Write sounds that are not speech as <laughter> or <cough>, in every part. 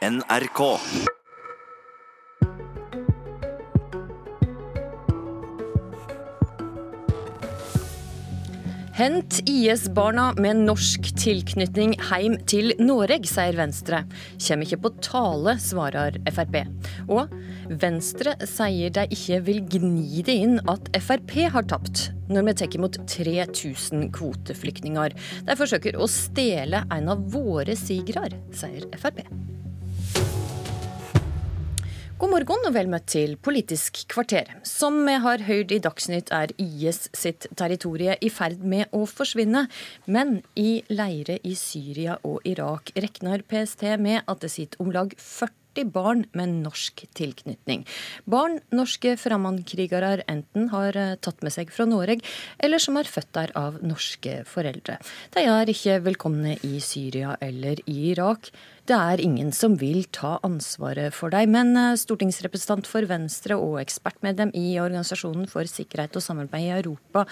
NRK. Hent IS-barna med norsk tilknytning heim til Noreg, sier Venstre. Kjem ikke på tale, svarer Frp. Og Venstre sier de ikke vil gni det inn at Frp har tapt, når vi tar imot 3000 kvoteflyktninger. De forsøker å stjele en av våre sigrar, sier Frp. God morgen og vel møtt til Politisk kvarter. Som vi har hørt i Dagsnytt er IS sitt territorie i ferd med å forsvinne. Men i leire i Syria og Irak regner PST med at det sitter om lag 40 barn med norsk tilknytning. Barn norske fremmedkrigere enten har eh, tatt med seg fra Norge, eller som er født der av norske foreldre. De er ikke velkomne i Syria eller i Irak. Det er ingen som vil ta ansvaret for deg. Men eh, stortingsrepresentant for Venstre og ekspertmedlem i Organisasjonen for sikkerhet og samarbeid i Europa,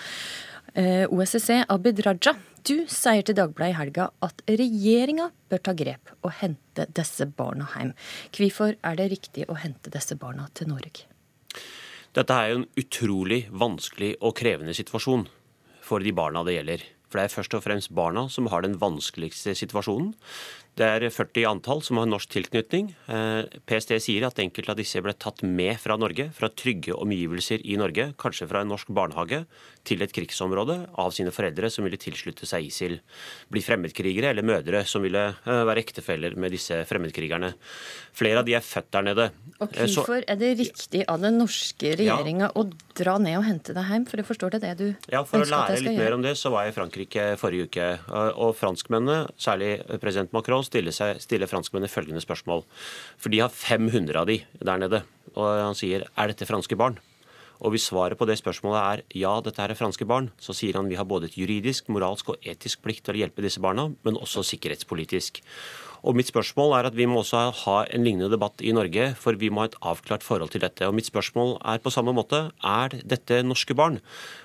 OSSE, Abid Raja, du sier til Dagbladet i helga at regjeringa bør ta grep og hente disse barna hjem. Hvorfor er det riktig å hente disse barna til Norge? Dette er jo en utrolig vanskelig og krevende situasjon for de barna det gjelder. For det er først og fremst barna som har den vanskeligste situasjonen. Det er 40 antall som har norsk tilknytning. Eh, PST sier at enkelte av disse ble tatt med fra Norge, fra trygge omgivelser i Norge, kanskje fra en norsk barnehage, til et krigsområde av sine foreldre som ville tilslutte seg ISIL. Bli fremmedkrigere eller mødre som ville eh, være ektefeller med disse fremmedkrigerne. Flere av de er født der nede. Og eh, Hvorfor er det riktig av den norske regjeringa ja. å dra ned og hente deg hjem? For jeg forstår det det du ja, For å lære litt mer om det, så var jeg i Frankrike forrige uke. Og franskmennene, særlig president Macron, stiller, seg, stiller franskmennene følgende spørsmål. For de har 500 av de der nede. Og han sier er dette franske barn? Og hvis svaret på det spørsmålet er ja, dette er franske barn, så sier han vi har både et juridisk, moralsk og etisk plikt til å hjelpe disse barna, men også sikkerhetspolitisk. Og mitt spørsmål er at Vi må også ha en lignende debatt i Norge, for vi må ha et avklart forhold til dette. Og Mitt spørsmål er på samme måte er dette norske barn?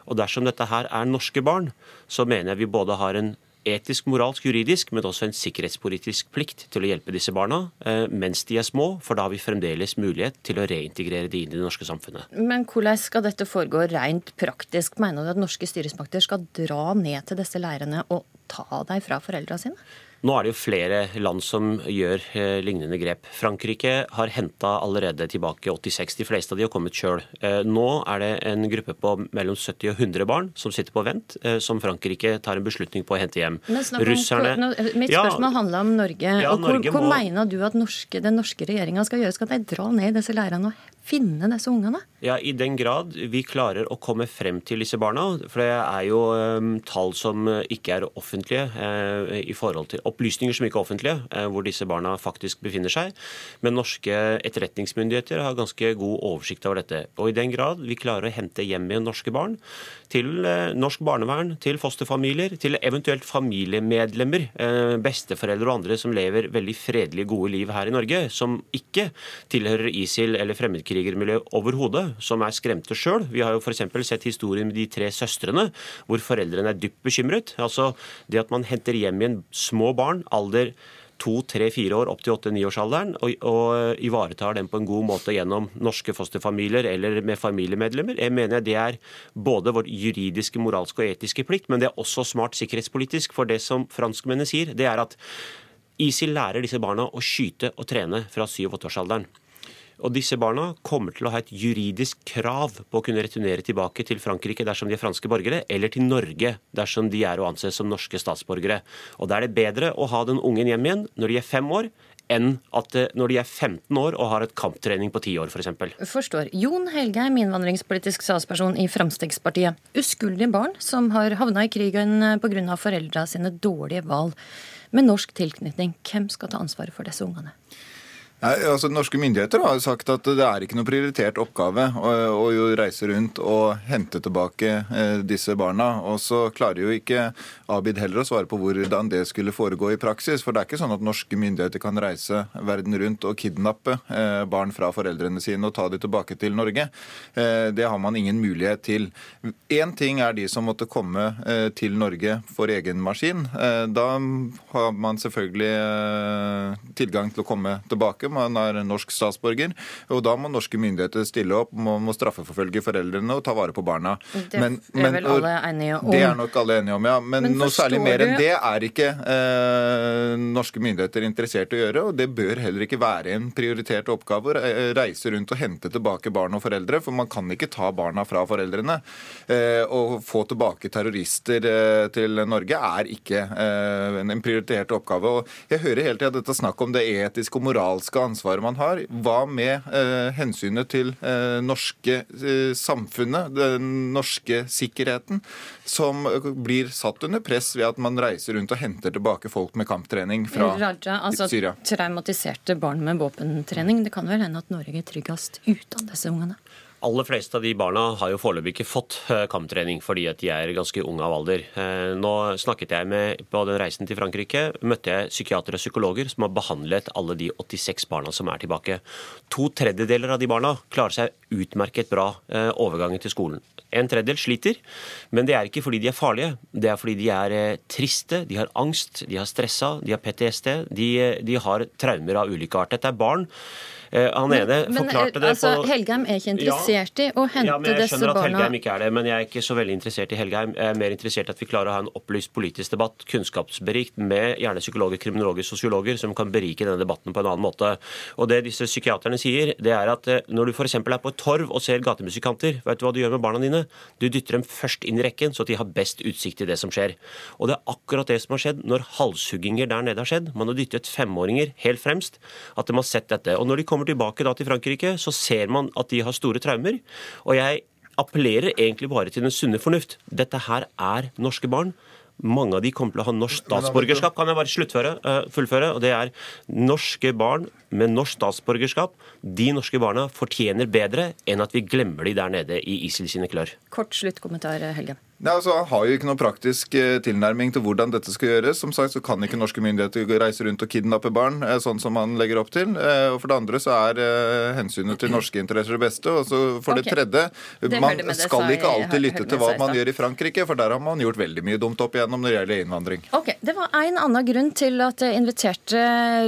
Og Dersom dette her er norske barn, så mener jeg vi både har en etisk, moralsk, juridisk, men også en sikkerhetspolitisk plikt til å hjelpe disse barna eh, mens de er små, for da har vi fremdeles mulighet til å reintegrere de inn i det norske samfunnet. Men hvordan skal dette foregå rent praktisk? Mener du at norske styresmakter skal dra ned til disse leirene og ta deg fra foreldra sine? Nå er det jo flere land som gjør eh, lignende grep. Frankrike har henta allerede tilbake 86. De fleste av de har kommet sjøl. Eh, nå er det en gruppe på mellom 70 og 100 barn som sitter på vent, eh, som Frankrike tar en beslutning på å hente hjem. Men Russerne nå, Mitt spørsmål ja, handla om Norge. Ja, og hvor, Norge hvor må... mener du at norske, den norske regjeringa skal gjøre? Skal de dra ned disse leirene og finne disse ungene? Ja, I den grad vi klarer å komme frem til disse barna. For det er jo um, tall som ikke er offentlige eh, i forhold til opplysninger som ikke er offentlige, eh, hvor disse barna faktisk befinner seg. Men norske etterretningsmyndigheter har ganske god oversikt over dette. Og i den grad vi klarer å hente hjem igjen norske barn til eh, norsk barnevern, til fosterfamilier, til eventuelt familiemedlemmer, besteforeldre og andre som lever veldig fredelige, gode liv her i Norge, som ikke tilhører ISIL eller fremmedkrigerskap fremmedkrigermiljø overhodet, som er skremte sjøl. Vi har jo f.eks. sett historien med de tre søstrene, hvor foreldrene er dypt bekymret. Altså det at man henter hjem igjen små barn, alder to, tre, fire år opp til åtte-niårsalderen, og, og ivaretar dem på en god måte gjennom norske fosterfamilier eller med familiemedlemmer. Jeg mener det er både vår juridiske, moralske og etiske plikt, men det er også smart sikkerhetspolitisk. For det som franskmennene sier, det er at ISIL lærer disse barna å skyte og trene fra syv-åtteårsalderen. Og disse barna kommer til å ha et juridisk krav på å kunne returnere tilbake til Frankrike dersom de er franske borgere, eller til Norge dersom de er å anse som norske statsborgere. Og Da er det bedre å ha den ungen hjem igjen når de er fem år, enn at når de er 15 år og har et kamptrening på 10 år f.eks. For Forstår. Jon Helgheim, innvandringspolitisk statsperson i Fremskrittspartiet. Uskyldige barn som har havna i krigen pga. foreldra sine dårlige valg. Med norsk tilknytning, hvem skal ta ansvaret for disse ungene? Ja, altså, norske myndigheter har jo sagt at det er ikke noe prioritert oppgave å, å reise rundt og hente tilbake eh, disse barna. Og så klarer jo ikke Abid heller å svare på hvordan det skulle foregå i praksis. For det er ikke sånn at norske myndigheter kan reise verden rundt og kidnappe eh, barn fra foreldrene sine og ta dem tilbake til Norge. Eh, det har man ingen mulighet til. Én ting er de som måtte komme eh, til Norge for egen maskin. Eh, da har man selvfølgelig eh, tilgang til å komme tilbake man er norsk statsborger. Og da må norske myndigheter stille opp, må, må straffeforfølge foreldrene og ta vare på barna. Det men, er vel alle enige om. Det er nok alle enige om, ja. Men, men noe særlig mer enn det er ikke eh, norske myndigheter interessert i å gjøre. Og det bør heller ikke være en prioritert oppgave å reise rundt og hente tilbake barn og foreldre. For man kan ikke ta barna fra foreldrene. Eh, og få tilbake terrorister eh, til Norge er ikke eh, en prioritert oppgave. Og jeg hører hele tida dette snakket om det etiske og moralske ansvaret man har. Hva med eh, hensynet til eh, norske eh, samfunnet, den norske sikkerheten, som blir satt under press ved at man reiser rundt og henter tilbake folk med kamptrening fra Raja, altså, Syria? Traumatiserte barn med våpentrening. Det kan vel hende at Norge er tryggest uten disse ungene? Aller fleste av de barna har jo foreløpig ikke fått eh, kamptrening fordi at de er ganske unge av alder. Eh, nå snakket jeg med På den reisen til Frankrike møtte jeg psykiatere og psykologer som har behandlet alle de 86 barna som er tilbake. To tredjedeler av de barna klarer seg utmerket bra eh, overgangen til skolen. En tredjedel sliter, men det er ikke fordi de er farlige. Det er fordi de er triste, de har angst, de har stressa, de har PTSD. De, de har traumer av ulike art. Dette er barn han ene men, forklarte det altså, Helgheim er ikke interessert ja, i å hente disse barna Jeg skjønner at Helgheim ikke er det, men jeg er ikke så veldig interessert i Helgheim. Jeg er mer interessert i at vi klarer å ha en opplyst politisk debatt, kunnskapsberikt, med gjerne psykologer, kriminologer, sosiologer, som kan berike denne debatten på en annen måte. Og det disse psykiaterne sier, det er at eh, når du f.eks. er på et torv og ser gatemusikanter, vet du hva du gjør med barna dine? Du dytter dem først inn i rekken, så de har best utsikt til det som skjer. Og det er akkurat det som har skjedd når halshugginger der nede har skjedd. Man har dyttet femåringer helt fremst, at de har sett dette. Og når de kommer kommer tilbake da til Frankrike, så ser man at de har store traumer. Og jeg appellerer egentlig bare til den sunne fornuft. Dette her er norske barn. Mange av de kommer til å ha norsk statsborgerskap. Kan jeg bare sluttføre, uh, fullføre? Og det er norske barn med norsk statsborgerskap. De norske barna fortjener bedre enn at vi glemmer de der nede i ISIL sine klør. Kort sluttkommentar, Helge. Ja, altså, har jo ikke noen praktisk eh, tilnærming til hvordan dette skal gjøres. Som sagt så kan ikke norske myndigheter reise rundt og kidnappe barn, eh, sånn som man legger opp til. Eh, og For det andre så er hensynet til norske interesser det beste. Og så for okay. det tredje, man skal ikke alltid lytte til hva man gjør i Frankrike, for der har man gjort veldig mye dumt opp igjennom når det gjelder innvandring. Ok, Det var en annen grunn til at jeg inviterte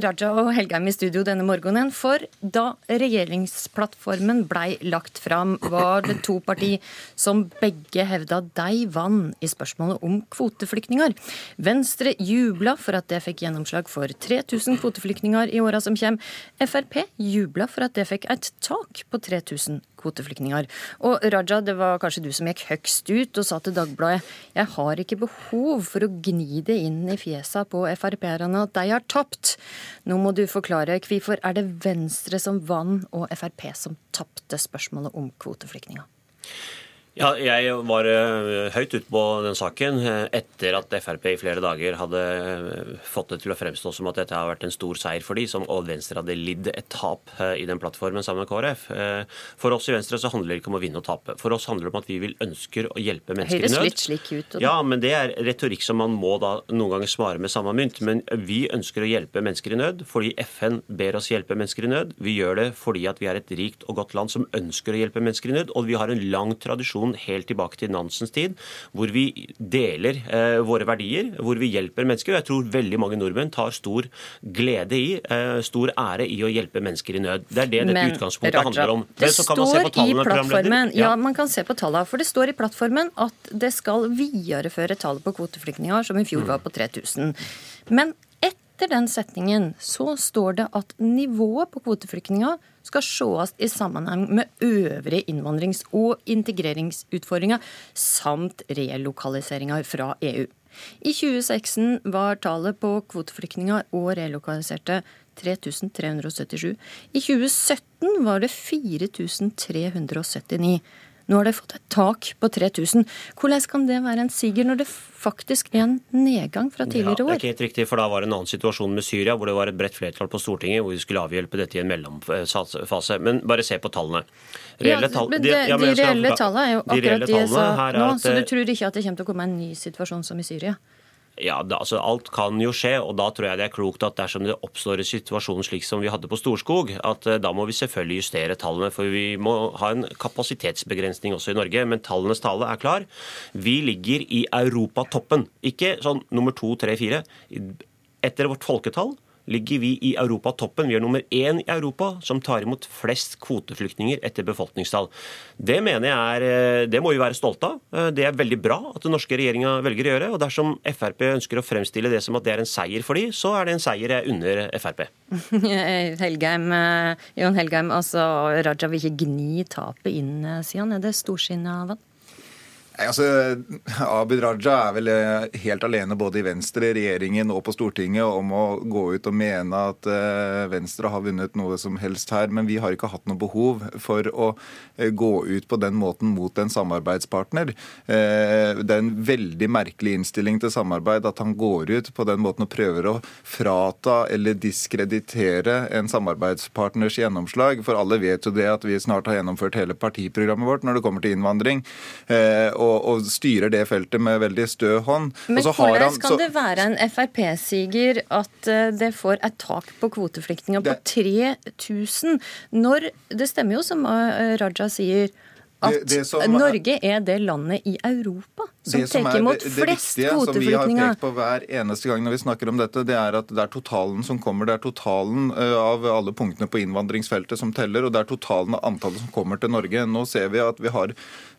Raja og Helgheim i studio denne morgenen. For da regjeringsplattformen blei lagt fram, var det to parti som begge hevda de vann i spørsmålet om kvoteflyktninger. Venstre jubla for at det fikk gjennomslag for 3000 kvoteflyktninger i åra som kommer. Frp jubla for at det fikk et tak på 3000 kvoteflyktninger. Og Raja, det var kanskje du som gikk høgst ut og sa til Dagbladet jeg har ikke behov for å gni det inn i fjesa på Frp-erne at de har tapt. Nå må du forklare hvorfor er det Venstre som vant og Frp som tapte spørsmålet om kvoteflyktninger? Ja, jeg var uh, høyt ute på den saken uh, etter at Frp i flere dager hadde uh, fått det til å fremstå som at dette har vært en stor seier for de, som, og Venstre hadde lidd et tap i den plattformen sammen med KrF. For oss i Venstre så handler det ikke om å vinne og tape. For oss handler det om at vi vil ønsker å hjelpe mennesker i nød. Høres litt slik ut. Ja, men det er retorikk som man må da noen ganger svare med samme mynt. Men vi ønsker å hjelpe mennesker i nød fordi FN ber oss hjelpe mennesker i nød. Vi gjør det fordi at vi er et rikt og godt land som ønsker å hjelpe mennesker i nød, og vi har en lang tradisjon tradisjon helt tilbake til Nansens tid, hvor vi deler eh, våre verdier, hvor vi hjelper mennesker. og Jeg tror veldig mange nordmenn tar stor glede i, eh, stor ære i å hjelpe mennesker i nød. Det er det dette Men, utgangspunktet Raja, handler om. Det står i plattformen, ja. ja, man kan se på tallene, for det står i plattformen at det skal videreføre tallet på kvoteflyktninger, som i fjor mm. var på 3000. Men etter den setningen så står det at nivået på kvoteflyktninger skal sees i sammenheng med øvrige innvandrings- og integreringsutfordringer samt relokaliseringer fra EU. I 2016 var tallet på kvoteflyktninger og relokaliserte 3377. I 2017 var det 4379. Nå har de fått et tak på 3000. Hvordan kan det være en siger når det faktisk er en nedgang fra tidligere år? Ja, det er ikke helt riktig, for Da var det en annen situasjon med Syria, hvor det var et bredt flertall på Stortinget hvor vi skulle avhjelpe dette i en mellomfase. Men bare se på tallene. Reelle tall, ja, de, ja, de reelle tallene er jo akkurat de, de jeg sa nå, så du tror ikke at det kommer til å komme en ny situasjon som i Syria? Ja, da, altså Alt kan jo skje, og da tror jeg det er klokt at dersom det oppstår en situasjon slik som vi hadde på Storskog, at uh, da må vi selvfølgelig justere tallene. For vi må ha en kapasitetsbegrensning også i Norge. Men tallenes tale er klar. Vi ligger i europatoppen. Ikke sånn nummer to, tre, fire. Etter vårt folketall ligger vi i Europatoppen. Vi er nummer én i Europa som tar imot flest kvoteflyktninger etter befolkningstall. Det mener jeg er, eh, det må vi være stolte av. Eh, det er veldig bra at den norske regjeringa velger å gjøre. og Dersom Frp ønsker å fremstille det som at det er en seier for de, så er det en seier jeg unner Frp. <laughs> Helgheim, eh, Jon Helgheim, altså Raja vil ikke gni tapet inn, sier han. Er det storsinnet av han? Altså, <laughs> Abid Raja er vel eh, helt alene både i Venstre, regjeringen og på Stortinget om å gå ut og mene at uh, Venstre har vunnet noe som helst her. Men vi har ikke hatt noe behov for å uh, gå ut på den måten mot en samarbeidspartner. Det er en veldig merkelig innstilling til samarbeid at han går ut på den måten og prøver å frata eller diskreditere en samarbeidspartners gjennomslag. For alle vet jo det at vi snart har gjennomført hele partiprogrammet vårt når det kommer til innvandring. og og, og, styrer det feltet med veldig stø hånd. Men hvordan han, så... det være en Frp-siger at eh, det får et tak på kvoteflyktninger på 3000, når det stemmer jo som eh, Raja sier, at det, det som, Norge er det landet i Europa som, som tar imot flest kvoteflyktninger. Det viktige som vi har pekt på hver eneste gang når vi snakker om dette, det er at det er totalen som kommer. Det er totalen eh, av alle punktene på innvandringsfeltet som teller, og det er totalen av antallet som kommer til Norge. Nå ser vi at vi har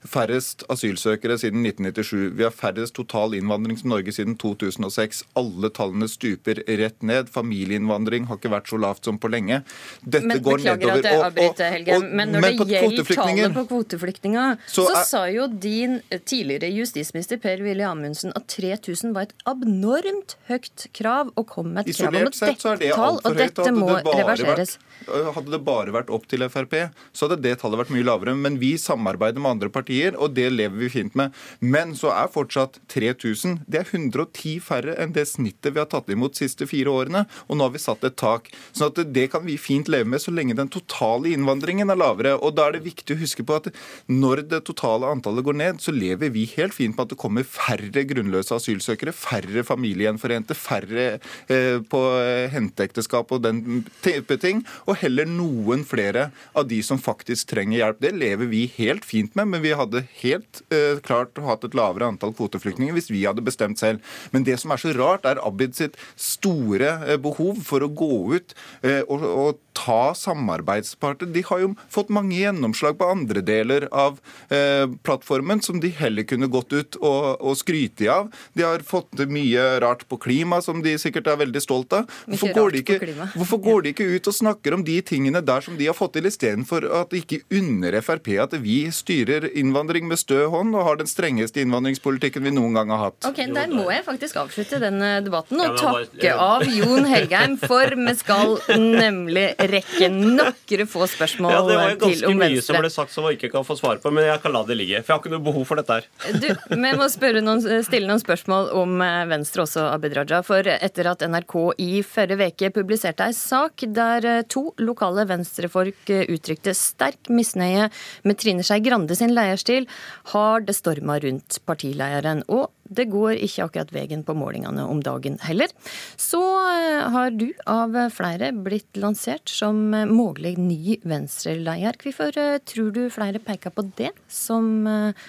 færrest asylsøkere siden 1997. Vi har færrest total innvandring til Norge siden 2006. Alle tallene stuper rett ned. Familieinnvandring har ikke vært så lavt som på lenge. Dette men, går nedover. At jeg avbryter, Helge, men når men det gjelder tallet på kvoteflyktninger, så, så, sa jo din tidligere justisminister Per-Willy Amundsen at 3000 var et abnormt høyt krav, og kom med et krav om et dekketall, og dette må reverseres. Vært, hadde det bare vært opp til Frp, så hadde det tallet vært mye lavere. Men vi samarbeider med andre partier partier, og det lever vi fint med. Men så er fortsatt 3000 Det er 110 færre enn det snittet vi har tatt imot de siste fire årene. Og nå har vi satt et tak. Så at det kan vi fint leve med så lenge den totale innvandringen er lavere. Og da er det viktig å huske på at når det totale antallet går ned, så lever vi helt fint med at det kommer færre grunnløse asylsøkere, færre familiegjenforente, færre eh, på eh, henteekteskap og den type ting, og heller noen flere av de som faktisk trenger hjelp. Det lever vi helt fint med, men vi hadde helt uh, klart hatt et lavere antall kvoteflyktninger hvis vi hadde bestemt selv. Men det som er så rart, er Abid sitt store behov for å gå ut og, og, ta samarbeidsparter. De har jo fått mange gjennomslag på andre deler av plattformen som de heller kunne gått ut og, og skryte av. De har fått mye rart på klima som de sikkert er veldig stolt av. Hvorfor går, de ikke, hvorfor går de ikke ut og snakker om de tingene der som de har fått til, istedenfor at de ikke unner Frp at vi styrer innvandring med stø hånd og har den strengeste innvandringspolitikken vi noen gang har hatt. Ok, Der må jeg faktisk avslutte denne debatten og takke av Jon Helgheim, for vi skal nemlig rekke nokre få spørsmål til om Venstre. Ja, Det var jo ganske mye som ble sagt som man ikke kan få svar på, men jeg kan la det ligge. For jeg har ikke noe behov for dette her. Du, Vi må noen, stille noen spørsmål om eh, Venstre også, Abid Raja. For etter at NRK i forrige uke publiserte ei sak der eh, to lokale venstrefolk eh, uttrykte sterk misnøye med Trine Skei Grande sin lederstil, har det storma rundt partilederen. Og det går ikke akkurat veien på målingene om dagen heller. Så eh, har du av flere blitt lansert som mulig ny Venstre-leder. Hvorfor eh, tror du flere peker på det som eh,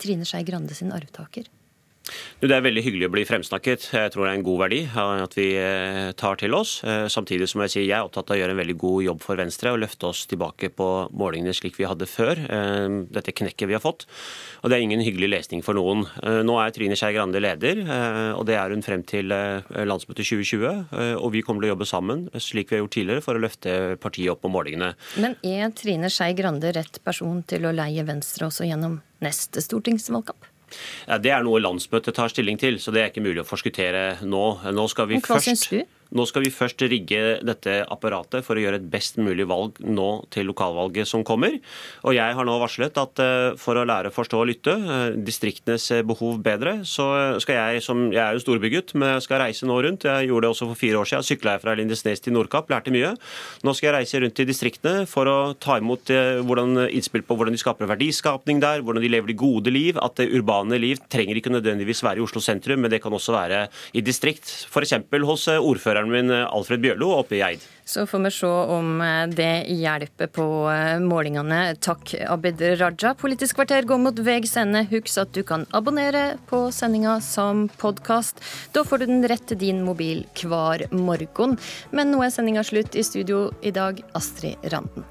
Trine Skei Grande sin arvtaker? Det er veldig hyggelig å bli fremsnakket. Jeg tror det er en god verdi at vi eh, tar til oss. Eh, samtidig som jeg sier jeg er opptatt av å gjøre en veldig god jobb for Venstre og løfte oss tilbake på målingene slik vi hadde før. Eh, dette knekket vi har fått. Og det er ingen hyggelig lesning for noen. Nå er Trine Skei Grande leder, og det er hun frem til landsmøtet 2020. Og vi kommer til å jobbe sammen, slik vi har gjort tidligere, for å løfte partiet opp på målingene. Men er Trine Skei Grande rett person til å leie Venstre også gjennom neste stortingsvalgkamp? Ja, det er noe landsmøtet tar stilling til, så det er ikke mulig å forskuttere nå. Nå skal vi hva først... Syns du? Nå skal vi først rigge dette apparatet for å gjøre et best mulig valg nå til lokalvalget som kommer. Og jeg har nå varslet at eh, for å lære, forstå og lytte eh, distriktenes behov bedre, så skal jeg, som jeg er jo storbygutt, men jeg skal reise nå rundt. Jeg gjorde det også for fire år siden. Sykla jeg fra Lindesnes til Nordkapp, lærte mye. Nå skal jeg reise rundt i distriktene for å ta imot hvordan, innspill på hvordan de skaper verdiskapning der, hvordan de lever de gode liv. At det urbane liv trenger ikke nødvendigvis være i Oslo sentrum, men det kan også være i distrikt. F.eks. hos ordføreren ordføreren min eh, Alfred Bjørlo oppe i Eid. Så får vi se om eh, det hjelper på eh, målingene. Takk, Abid Raja. Politisk kvarter går mot veis ende. Husk at du kan abonnere på sendinga som podkast. Da får du den rett til din mobil hver morgen. Men nå er sendinga slutt. I studio i dag, Astrid Randen.